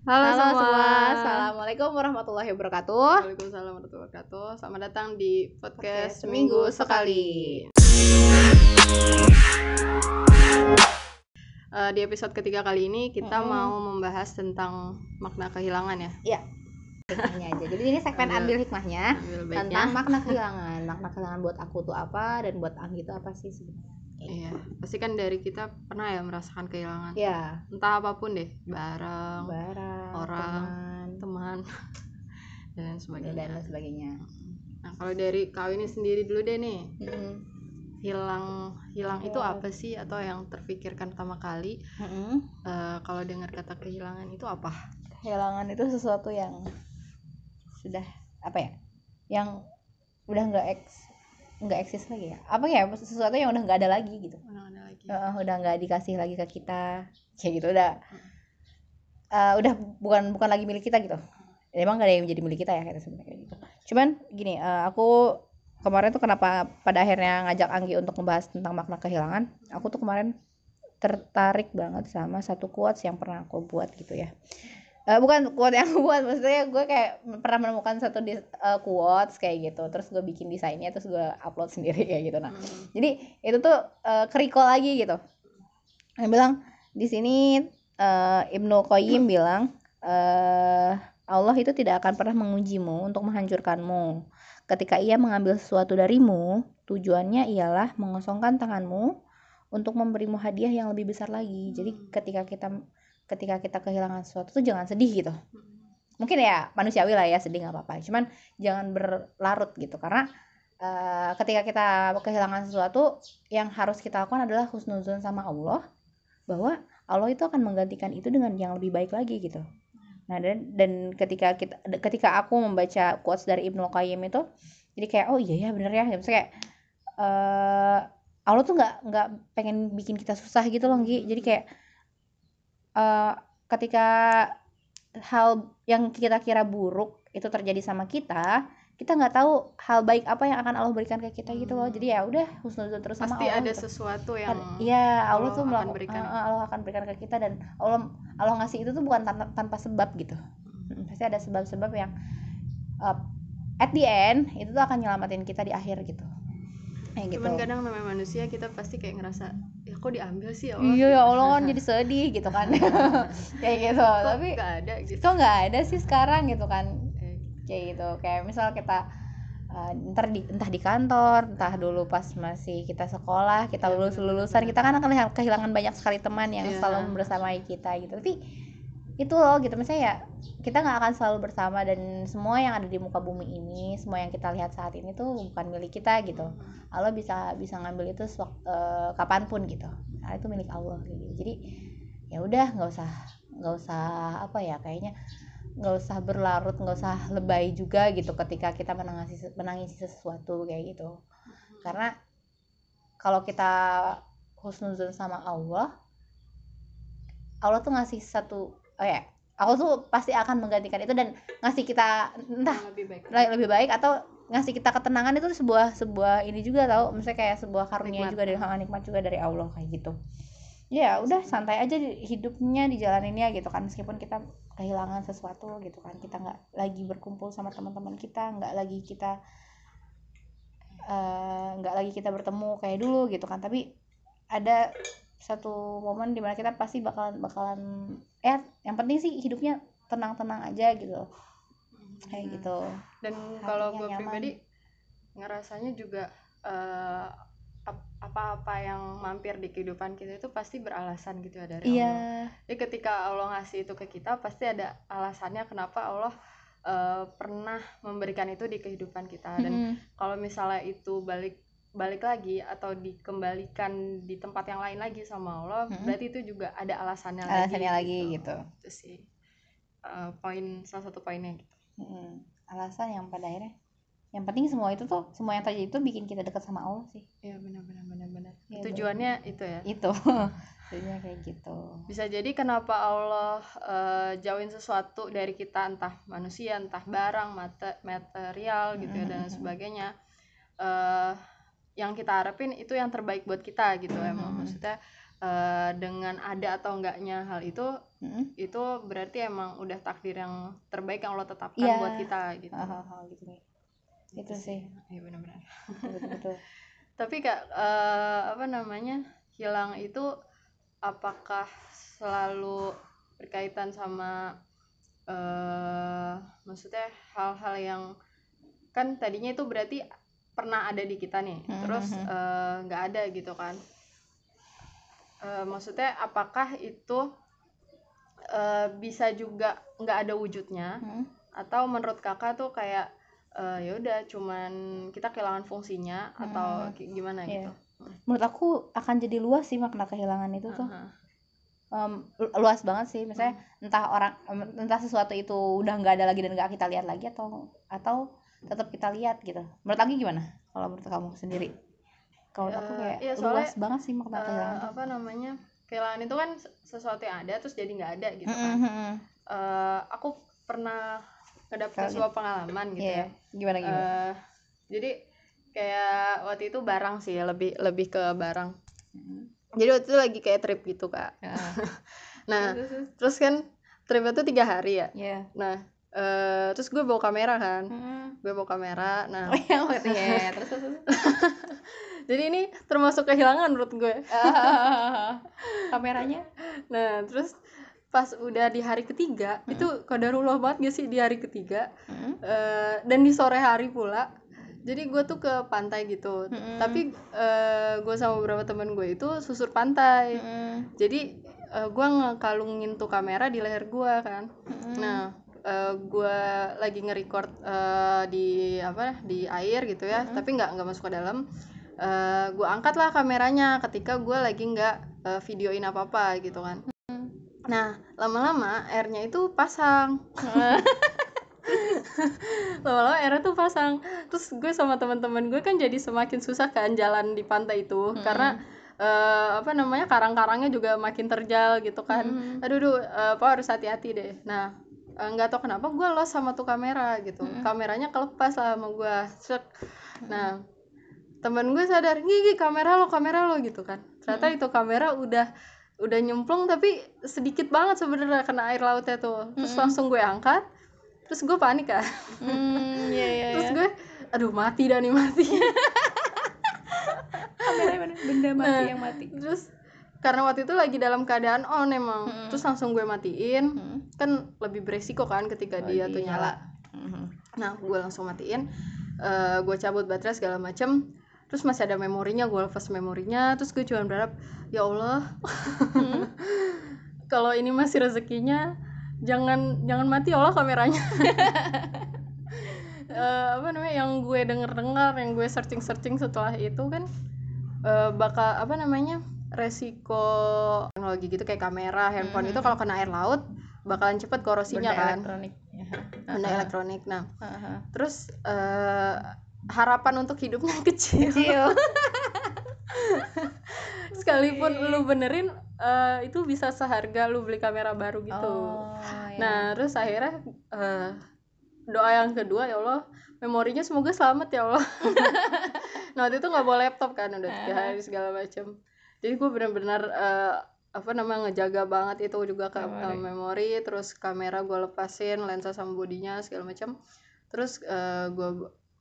Halo, Halo semua. semua, Assalamualaikum warahmatullahi wabarakatuh Waalaikumsalam warahmatullahi wabarakatuh. Selamat datang di podcast, Podcast Seminggu Sekali. Eh, di episode ketiga kali ini kita Mm-mm. mau membahas tentang makna kehilangan ya. Hikmahnya aja, jadi ini segmen Ambil- ambil hikmahnya Ambil Tentang makna kehilangan Makna kehilangan buat aku tuh apa Dan buat Anggi itu apa sih sebenarnya Iya, pasti kan dari kita pernah ya merasakan kehilangan. Ya, Entah apa pun deh, barang, barang, teman, dan lain dan sebagainya. lain sebagainya. Nah, kalau dari kau ini sendiri dulu deh nih, Mm-mm. hilang hilang itu Iya. apa sih? Atau yang terfikirkan pertama kali? Mm-mm. eh, kalau dengar kata kehilangan itu apa? Kehilangan itu sesuatu yang Sudah, apa ya? Yang udah nggak eks nggak eksis lagi ya? Apa ya? Sesuatu yang udah nggak ada lagi gitu. Mana ada lagi? Heeh, udah nggak dikasih lagi ke kita. Kayak gitu udah. Eh, udah bukan bukan lagi milik kita gitu emang gak ada yang menjadi milik kita ya kayak sebenarnya gitu. Cuman gini eh, aku kemarin tuh kenapa pada akhirnya ngajak Anggi untuk membahas tentang makna kehilangan aku tuh kemarin tertarik banget sama satu quotes yang pernah aku buat gitu ya. Eh, bukan quote yang aku buat maksudnya gue kayak pernah menemukan satu dis, eh, quotes kayak gitu terus gue bikin desainnya terus gue upload sendiri kayak gitu. Nah Mm. jadi itu tuh uh, kerikol lagi gitu. Yang bilang di sini eh, Ibnu Qayyim bilang eh, Allah itu tidak akan pernah mengujimu untuk menghancurkanmu. Ketika ia mengambil sesuatu darimu tujuannya ialah mengosongkan tanganmu untuk memberimu hadiah yang lebih besar lagi. Jadi Hmm. ketika kita ketika kita kehilangan sesuatu tuh jangan sedih gitu. Mm. mungkin ya manusiawi lah ya sedih nggak apa-apa. Cuman jangan berlarut gitu karena eh, ketika kita kehilangan sesuatu yang harus kita lakukan adalah husnuzon sama Allah bahwa Allah itu akan menggantikan itu dengan yang lebih baik lagi gitu nah dan dan ketika kita ketika aku membaca quotes dari Ibnu Qayyim itu jadi kayak oh iya ya bener ya maksudnya kayak eh Allah tuh nggak nggak pengen bikin kita susah gitu loh Gi. jadi kayak eh ketika hal yang kita kira buruk itu terjadi sama kita kita nggak tahu hal baik apa yang akan Allah berikan ke kita gitu loh Hmm. jadi ya udah husnuzon terus sama Pasti Allah ada gitu. sesuatu yang Kan- Iya, Allah, Allah tuh melakukan berikan. Allah akan berikan ke kita dan Allah Allah ngasih itu tuh bukan tanpa, tanpa sebab gitu. Mm, Pasti ada sebab-sebab yang uh, at the end itu tuh akan nyelamatin kita di akhir gitu. Kayak gitu. Cuman kadang namanya manusia kita pasti kayak ngerasa ya kok diambil sih ya Allah. Iya ya Allah kan jadi sedih gitu kan. kayak gitu. Kok Tapi nggak ada gitu. kok nggak ada sih sekarang gitu kan. Kayak gitu. Kayak misal kita uh, ntar di, entah di kantor, entah dulu pas masih kita sekolah, kita Iya, lulus lulusan, kita kan akan kehilangan banyak sekali teman yang Iya. selalu bersamai kita gitu. Tapi itu loh gitu misalnya ya kita nggak akan selalu bersama dan semua yang ada di muka bumi ini, semua yang kita lihat saat ini tuh bukan milik kita gitu. Allah bisa bisa ngambil itu eh, kapan pun gitu. Nah, itu milik Allah kayak gitu. Jadi ya udah nggak usah nggak usah apa ya kayaknya nggak usah berlarut nggak usah lebay juga gitu ketika kita menangisi menangisi sesuatu kayak gitu karena kalau kita husnuzon sama Allah Allah tuh ngasih satu oh ya Allah tuh pasti akan menggantikan itu dan ngasih kita entah lebih baik. le- lebih baik atau ngasih kita ketenangan itu sebuah sebuah ini juga tau misalnya kayak sebuah karunia Nikmat. juga dari hal nikmat juga dari Allah kayak gitu ya udah santai aja di- hidupnya dijalaninnya gitu kan. Meskipun kita kehilangan sesuatu gitu kan. Kita nggak lagi berkumpul sama teman-teman kita nggak lagi kita eh, nggak lagi kita bertemu kayak dulu gitu kan. Tapi ada satu momen di mana kita pasti bakalan bakalan eh yang penting sih hidupnya tenang-tenang aja gitu. Kayak Hmm. gitu. Dan kalau gue pribadi ngerasanya juga eh, apa-apa yang mampir di kehidupan kita itu pasti beralasan gitu ya dari Allah. iya Jadi ketika Allah ngasih itu ke kita pasti ada alasannya kenapa Allah eh, pernah memberikan itu di kehidupan kita dan Mm-mm. kalau misalnya itu balik balik lagi atau dikembalikan di tempat yang lain lagi sama Allah Mm-mm. berarti itu juga ada alasannya, alasannya lagi lagi gitu itu sih eh, poin salah satu poinnya gitu Mm-mm. alasan yang pada akhirnya yang penting semua itu tuh semua yang terjadi itu bikin kita dekat sama Allah sih. Ya benar benar benar benar. Iya, tujuannya itu ya? Itu. Jadinya kayak gitu. Bisa jadi kenapa Allah eh, jauhin sesuatu dari kita entah manusia entah barang mate- material gitu ya dan sebagainya eh yang kita harapin itu yang terbaik buat kita gitu emang. Maksudnya eh, dengan ada atau enggaknya hal itu Mm-mm. itu berarti emang udah takdir yang terbaik yang Allah tetapkan Iya. buat kita gitu. Hal-hal gitu. nih itu sih. iya benar-benar. Betul tapi kak eh, apa namanya hilang itu apakah selalu berkaitan sama eh maksudnya hal-hal yang kan tadinya itu berarti pernah ada di kita nih Hmm, terus hmm, eh, nggak ada gitu kan. Eh, maksudnya apakah itu eh, bisa juga nggak ada wujudnya? Hmm. atau menurut kakak tuh kayak eh, ya udah cuman kita kehilangan fungsinya atau Hmm. ki- gimana Iya. gitu. Menurut aku akan jadi luas sih makna kehilangan itu tuh. Em, lu- luas banget sih. Misalnya entah orang entah sesuatu itu udah nggak ada lagi dan nggak kita lihat lagi atau atau tetap kita lihat gitu. Menurut lagi gimana? Kalau menurut kamu sendiri? Kalau menurut aku kayak iya, soalnya, luas banget sih makna Eh, kehilangan apa namanya kehilangan itu kan sesuatu yang ada terus jadi nggak ada gitu kan. Eh, aku pernah Kaget. sebuah pengalaman gitu Iya, ya. gimana gimana? Eh, jadi kayak waktu itu barang sih ya, lebih lebih ke barang. Mm. jadi waktu itu lagi kayak trip gitu kak. Ah, nah terus, kan tripnya tuh tiga hari ya? Iya. nah eh, terus gue bawa kamera kan? Mm. gue bawa kamera nah. Oh ya terus terus, terus. jadi ini termasuk kehilangan menurut gue. Ah, kameranya? Nah terus pas udah di hari ketiga Hmm. itu kodarullah banget gak sih di hari ketiga Mm. Eh, dan di sore hari pula jadi gue tuh ke pantai gitu Mm-mm. tapi eh, gue sama beberapa temen gue itu susur pantai Mm. jadi eh, gue ngekalungin tuh kamera di leher gue kan Mm. nah eh, gue lagi nge-record eh, di apa di air gitu ya Mm-mm. tapi nggak nggak masuk ke dalam Eh, gue angkat lah kameranya ketika gue lagi nggak eh, videoin apa apa gitu kan nah lama-lama airnya itu pasang. Lama-lama airnya tuh pasang. Terus gue sama teman-teman gue kan jadi semakin susah kan jalan di pantai itu. Mm-mm. karena eh, apa namanya karang-karangnya juga makin terjal gitu kan. Mm. aduh duh eh, apa harus hati-hati deh. Nah eh, nggak tahu kenapa gue los sama tuh kamera gitu. Mm-mm. kameranya kelepas lah sama gue. Sek. nah temen gue sadar gigi kamera lo kamera lo gitu kan. Ternyata itu kamera udah udah nyemplung tapi sedikit banget sebenarnya kena air lautnya tuh terus Mm-mm. langsung gue angkat terus gue panik kan Hmm, iya iya. terus iya. gue aduh mati dah nih mati? Benda mati Nah. yang mati. terus karena waktu itu lagi dalam keadaan on emang Mm-mm. terus langsung gue matiin Hmm. kan lebih beresiko kan ketika Oh, dia tuh iya. nyala Mhm. nah gue langsung matiin Eh, gue cabut baterai segala macem terus masih ada memorinya gue lepas memorinya terus gue cuma berharap ya Allah Hmm. kalau ini masih rezekinya jangan jangan mati ya Allah kameranya Eh, apa namanya yang gue denger dengar yang gue searching searching setelah itu kan eh, bakal apa namanya resiko teknologi gitu kayak kamera handphone Mhm. itu kalau kena air laut bakalan cepet korosinya Benda kan elektronik. Ya. benda elektronik nah Aha. terus eh, harapan untuk hidupnya kecil Kecil. sekalipun lu benerin eh, itu bisa seharga lu beli kamera baru gitu Oh, ya. nah terus akhirnya eh, doa yang kedua ya Allah memorinya semoga selamat ya Allah nah waktu itu nggak bawa laptop kan udah tiga Ah. hari segala macam jadi gue benar-benar eh, apa namanya ngejaga banget itu juga ke Memori. eh, memori terus kamera gue lepasin lensa sama bodinya segala macam terus eh, gue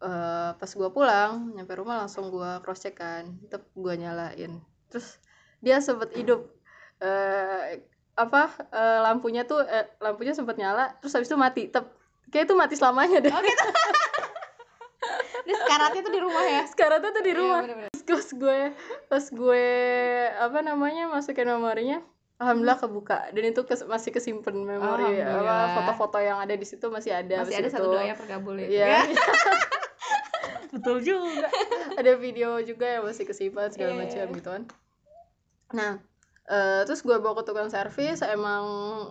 eh, pas gue pulang nyampe rumah langsung gue cross check kan tetep gue nyalain terus dia sempet hidup eh apa eh, lampunya tuh eh, lampunya sempet nyala terus habis itu mati tep kayak itu mati selamanya deh Oh gitu. Ini sekaratnya tuh di rumah ya. sekarang tuh di rumah Iya, bener-bener. pas gue pas gue apa namanya masukin memorinya alhamdulillah kebuka dan itu kes- masih kesimpan memori apa foto-foto yang ada di situ masih ada Masih ada satu itu. doa yang terkabul ya. Iya. Betul juga. ada video juga yang masih kesimpan segala Iya. macam gitu kan nah eh, terus gue bawa ke tukang servis emang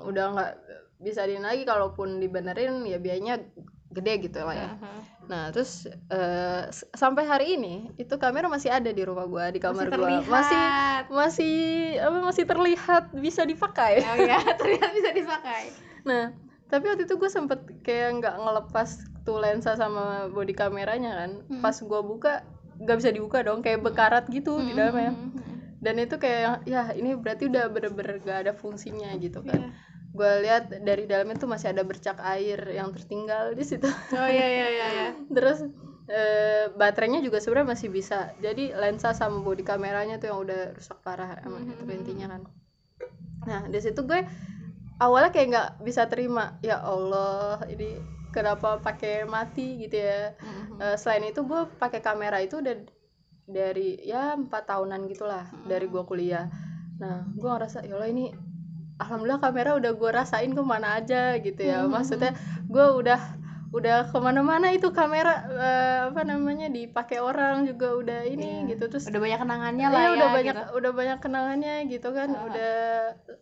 udah nggak bisa di lagi kalaupun dibenerin ya biayanya gede gitu lah ya Aha. nah terus eh, s- sampai hari ini itu kamera masih ada di rumah gue di kamar Masih gue masih masih apa masih terlihat bisa dipakai Oh iya, terlihat bisa dipakai. nah tapi waktu itu gue sempet kayak nggak ngelepas tuh lensa sama body kameranya kan Hmm. pas gue buka nggak bisa dibuka dong kayak bekarat gitu di dalamnya. Dan itu kayak ya ini berarti udah bener-bener gak ada fungsinya gitu kan. Iya. gue lihat dari dalamnya tuh masih ada bercak air yang tertinggal di situ. Oh iya iya iya iya. Terus eh, baterainya juga sebenarnya masih bisa. Jadi lensa sama body kameranya tuh yang udah rusak parah emang itu Mhm. intinya kan. Nah di situ gue awalnya kayak nggak bisa terima ya Allah ini kenapa pakai mati gitu ya Mhm. Eh, selain itu gue pakai kamera itu udah dari ya empat tahunan gitulah dari gue kuliah nah gue ngerasa ya ini alhamdulillah kamera udah gue rasain ke mana aja gitu ya Mhm. maksudnya gue udah udah ke mana-mana itu kamera eh, apa namanya dipakai orang juga udah ini Iya. gitu terus udah banyak kenangannya lah Iya, ya udah banyak gitu. udah banyak kenangannya gitu kan Ah. udah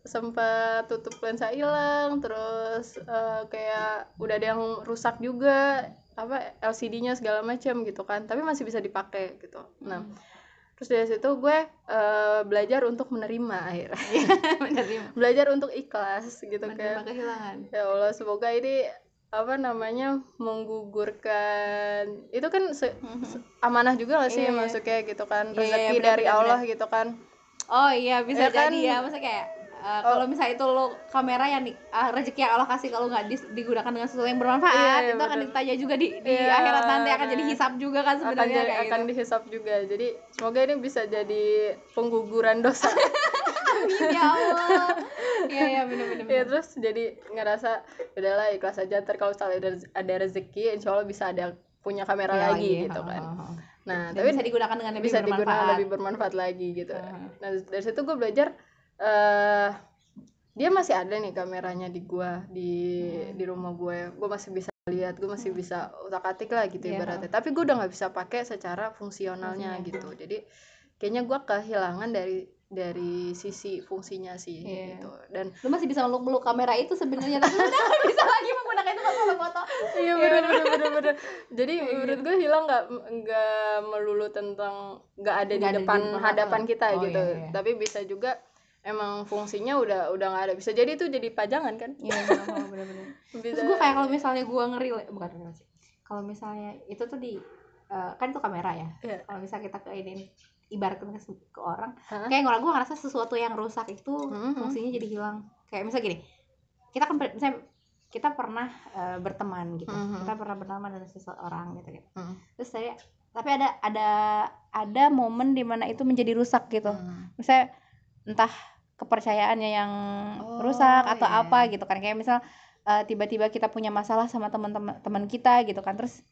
sempat tutup lensa hilang terus eh, kayak udah ada yang rusak juga apa LCD-nya segala macam gitu kan tapi masih bisa dipakai gitu nah Hmm. terus dari situ gue eh, belajar untuk menerima akhirnya menerima belajar untuk ikhlas gitu menerima kan kehilangan ya Allah semoga ini apa namanya menggugurkan itu kan se- se- amanah juga gak sih iya. masuknya gitu kan Iya, rezeki benar, dari benar, Allah gitu kan oh iya bisa Ya kan? jadi ya maksudnya kayak uh, kalau misalnya itu lo kamera yang di, ah, rezeki yang Allah kasih kalau nggak dis- digunakan dengan sesuatu yang bermanfaat Iya, iya, itu akan benar. ditanya juga di, di Iya, akhirat nanti akan jadi hisap juga kan akan sebenarnya jadi, kayak akan gitu. dihisap juga jadi semoga ini bisa jadi pengguguran dosa ya Allah iya iya benar benar ya terus jadi ngerasa udahlah ikhlas aja ntar kalau misalnya ada, ada rezeki insya Allah bisa ada punya kamera Iya, lagi iya, gitu kan nah Dan tapi bisa digunakan dengan lebih bisa digunakan bermanfaat. lebih bermanfaat lagi gitu Ha. nah dari situ gue belajar eh dia masih ada nih kameranya di gua di Hmm. di rumah gue gue masih bisa lihat gue masih bisa utak atik lah gitu Iya. ibaratnya tapi gue udah nggak bisa pakai secara fungsionalnya Fungsinya. gitu jadi kayaknya gue kehilangan dari dari sisi fungsinya sih Iya. gitu. Dan lu masih bisa meluk-meluk kamera itu sebenarnya tapi udah bisa lagi menggunakan itu untuk foto-foto. Iya bener bener bener bener. Jadi Kayak menurut gue hilang nggak nggak melulu tentang nggak ada di Nggak ada di depan depan. hadapan kita Oh, gitu. iya, iya. tapi bisa juga emang fungsinya udah udah nggak ada. Bisa jadi itu jadi pajangan kan? Iya benar-benar bisa. Terus gue kayak kalau misalnya gue ngeri bukan ngeri sih. Kalau misalnya itu tuh di eh, kan itu kamera ya. Iya. kalau misalnya kita ke ini ibaratkan ke, ke orang Hah? kayak orang gue ngerasa sesuatu yang rusak itu Mhm. fungsinya jadi hilang kayak misalnya gini kita kan misalnya kita pernah eh, berteman gitu Mhm. kita pernah berteman dengan seseorang gitu gitu Mhm. terus saya tapi ada ada ada momen di mana itu menjadi rusak gitu Hmm. misalnya entah kepercayaannya yang Oh, rusak atau iya. apa gitu kan kayak misal eh, tiba-tiba kita punya masalah sama teman-teman teman kita gitu kan terus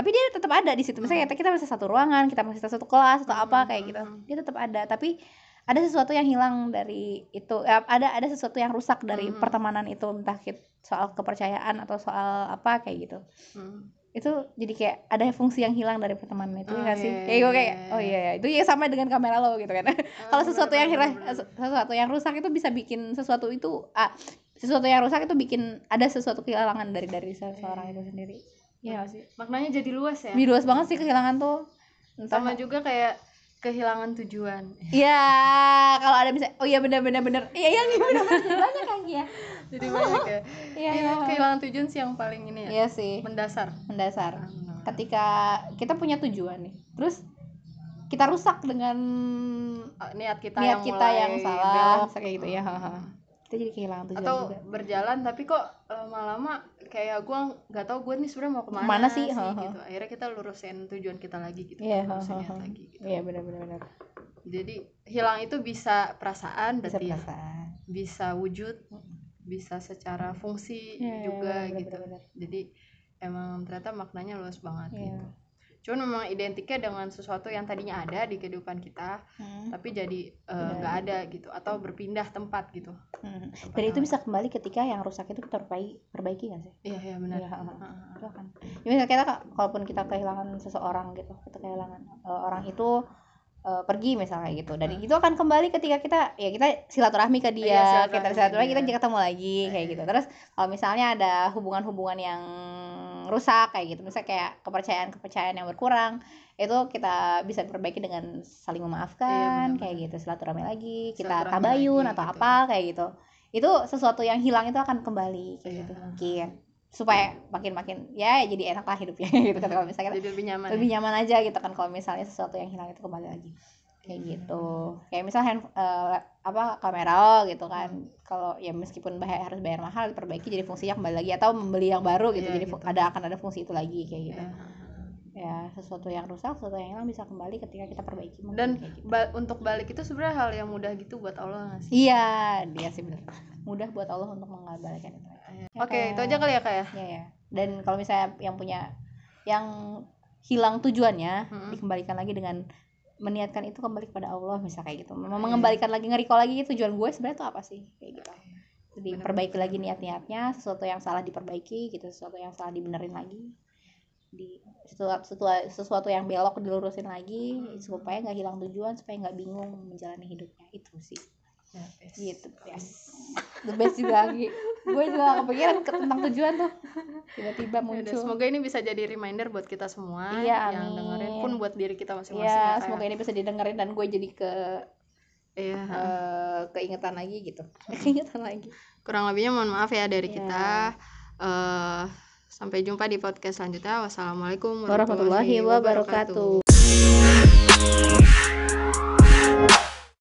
tapi dia tetap ada di situ. Misalnya kita, kita masih satu ruangan kita masih satu kelas atau apa Hmm, kayak gitu. hmm. dia tetap ada. Tapi ada sesuatu yang hilang dari itu. Eh, ada ada sesuatu yang rusak dari Hmm. pertemanan itu. Entah soal kepercayaan atau soal apa kayak gitu. Hmm. itu jadi kayak ada fungsi yang hilang dari pertemanan itu Oh, ya sih? Kayak gue kayak oh iya. iya. Itu ya sama dengan kamera lo gitu kan. Kalau Ah, sesuatu bener, yang hilang sesuatu yang rusak itu bisa bikin sesuatu itu ah sesuatu yang rusak itu bikin ada sesuatu kehilangan dari dari seseorang itu sendiri Iya nggak sih maknanya jadi luas ya Lebih luas banget sih kehilangan tuh Entah- sama juga kayak kehilangan tujuan Iya, kalau ada misalnya, oh iya benar benar benar, iya iya iya, benar benar banyak kan ya. jadi banyak ya Iya Iya, iya. kehilangan tujuan sih yang paling ini ya Iya sih, mendasar mendasar. Ketika kita punya tujuan nih, terus kita rusak dengan Ah, niat kita niat yang kita mulai yang salah, belok. kayak gitu ya. Kita jadi kehilangan tujuan atau juga. berjalan tapi kok lama-lama kayak gua nggak tahu gue nih sebenarnya mau ke mana Ke mana sih? sih, Ha, ha. gitu akhirnya kita lurusin tujuan kita lagi gitu Iya, lurusin ha, niat ha. lagi gitu Iya benar benar benar. jadi hilang itu bisa perasaan Bisa berarti ya. perasaan. bisa wujud bisa secara fungsi Iya, iya, juga benar, gitu jadi emang ternyata maknanya luas banget Iya. gitu cuman memang identiknya dengan sesuatu yang tadinya ada di kehidupan kita Hmm, tapi jadi eh, Iya. nggak ada gitu atau berpindah tempat gitu hmm. Tempat Dan itu bisa kembali ketika yang rusak itu kita perbaiki, perbaiki nggak sih? iya iya benar Iya, ha. itu kan ya, misalnya kita kalaupun kita kehilangan seseorang gitu kita kehilangan eh, orang itu eh, pergi misalnya gitu dan Hmm. itu akan kembali ketika kita ya kita silaturahmi ke dia Iya, silaturahmi kita silaturahmi kita jadi ketemu lagi kayak Iya. gitu terus kalau misalnya ada hubungan-hubungan yang rusak kayak gitu misalnya kayak kepercayaan-kepercayaan yang berkurang itu kita bisa perbaiki dengan saling memaafkan Iya, kayak gitu silaturahmi lagi kita tabayun lagi, atau gitu. apa kayak gitu itu sesuatu yang hilang itu akan kembali kayak Iya. gitu mungkin supaya makin makin ya jadi enak lah hidupnya gitu kan kalau misalnya kita jadi lebih nyaman lebih ya? nyaman aja gitu kan kalau misalnya sesuatu yang hilang itu kembali lagi kayak gitu. Kayak misal hand eh, apa kamera gitu kan. Kalau ya meskipun bayar, harus bayar mahal diperbaiki jadi fungsinya kembali lagi atau membeli yang baru gitu. Iya, jadi gitu. ada akan ada fungsi itu lagi kayak gitu. Iya. ya sesuatu yang rusak sesuatu yang hilang bisa kembali ketika kita perbaiki dan gitu. ba- untuk balik itu sebenarnya hal yang mudah gitu buat Allah sih? Iya dia sih bener. Mudah buat Allah untuk mengembalikan itu. Ya, oke kayak- itu aja kali ya kak ya? Ya ya dan kalau misalnya yang punya yang hilang tujuannya Mm-mm. dikembalikan lagi dengan meniatkan itu kembali kepada Allah misal kayak gitu. Iya. memang mengembalikan lagi nge-recall lagi tujuan gue sebenarnya itu apa sih? Kayak gitu. Jadi Bener-bener. perbaiki lagi niat-niatnya sesuatu yang salah diperbaiki gitu sesuatu yang salah dibenerin lagi. Di sesuatu, sesuatu, sesuatu yang belok dilurusin lagi supaya nggak hilang tujuan supaya nggak bingung menjalani hidupnya. Itu sih gitu yes the best juga Gi. gue juga gak kepikiran ke tentang tujuan tuh tiba-tiba Yaudah, muncul semoga ini bisa jadi reminder buat kita semua Iya, yang amin. dengerin pun buat diri kita masing-masing Iya, ya, ya. semoga ini bisa didengerin dan gue jadi ke Iya. eh, keingetan lagi gitu. keingetan lagi. kurang lebihnya mohon maaf ya dari Iya. kita eh sampai jumpa di podcast selanjutnya wassalamualaikum Warahmatullahi wabarakatuh.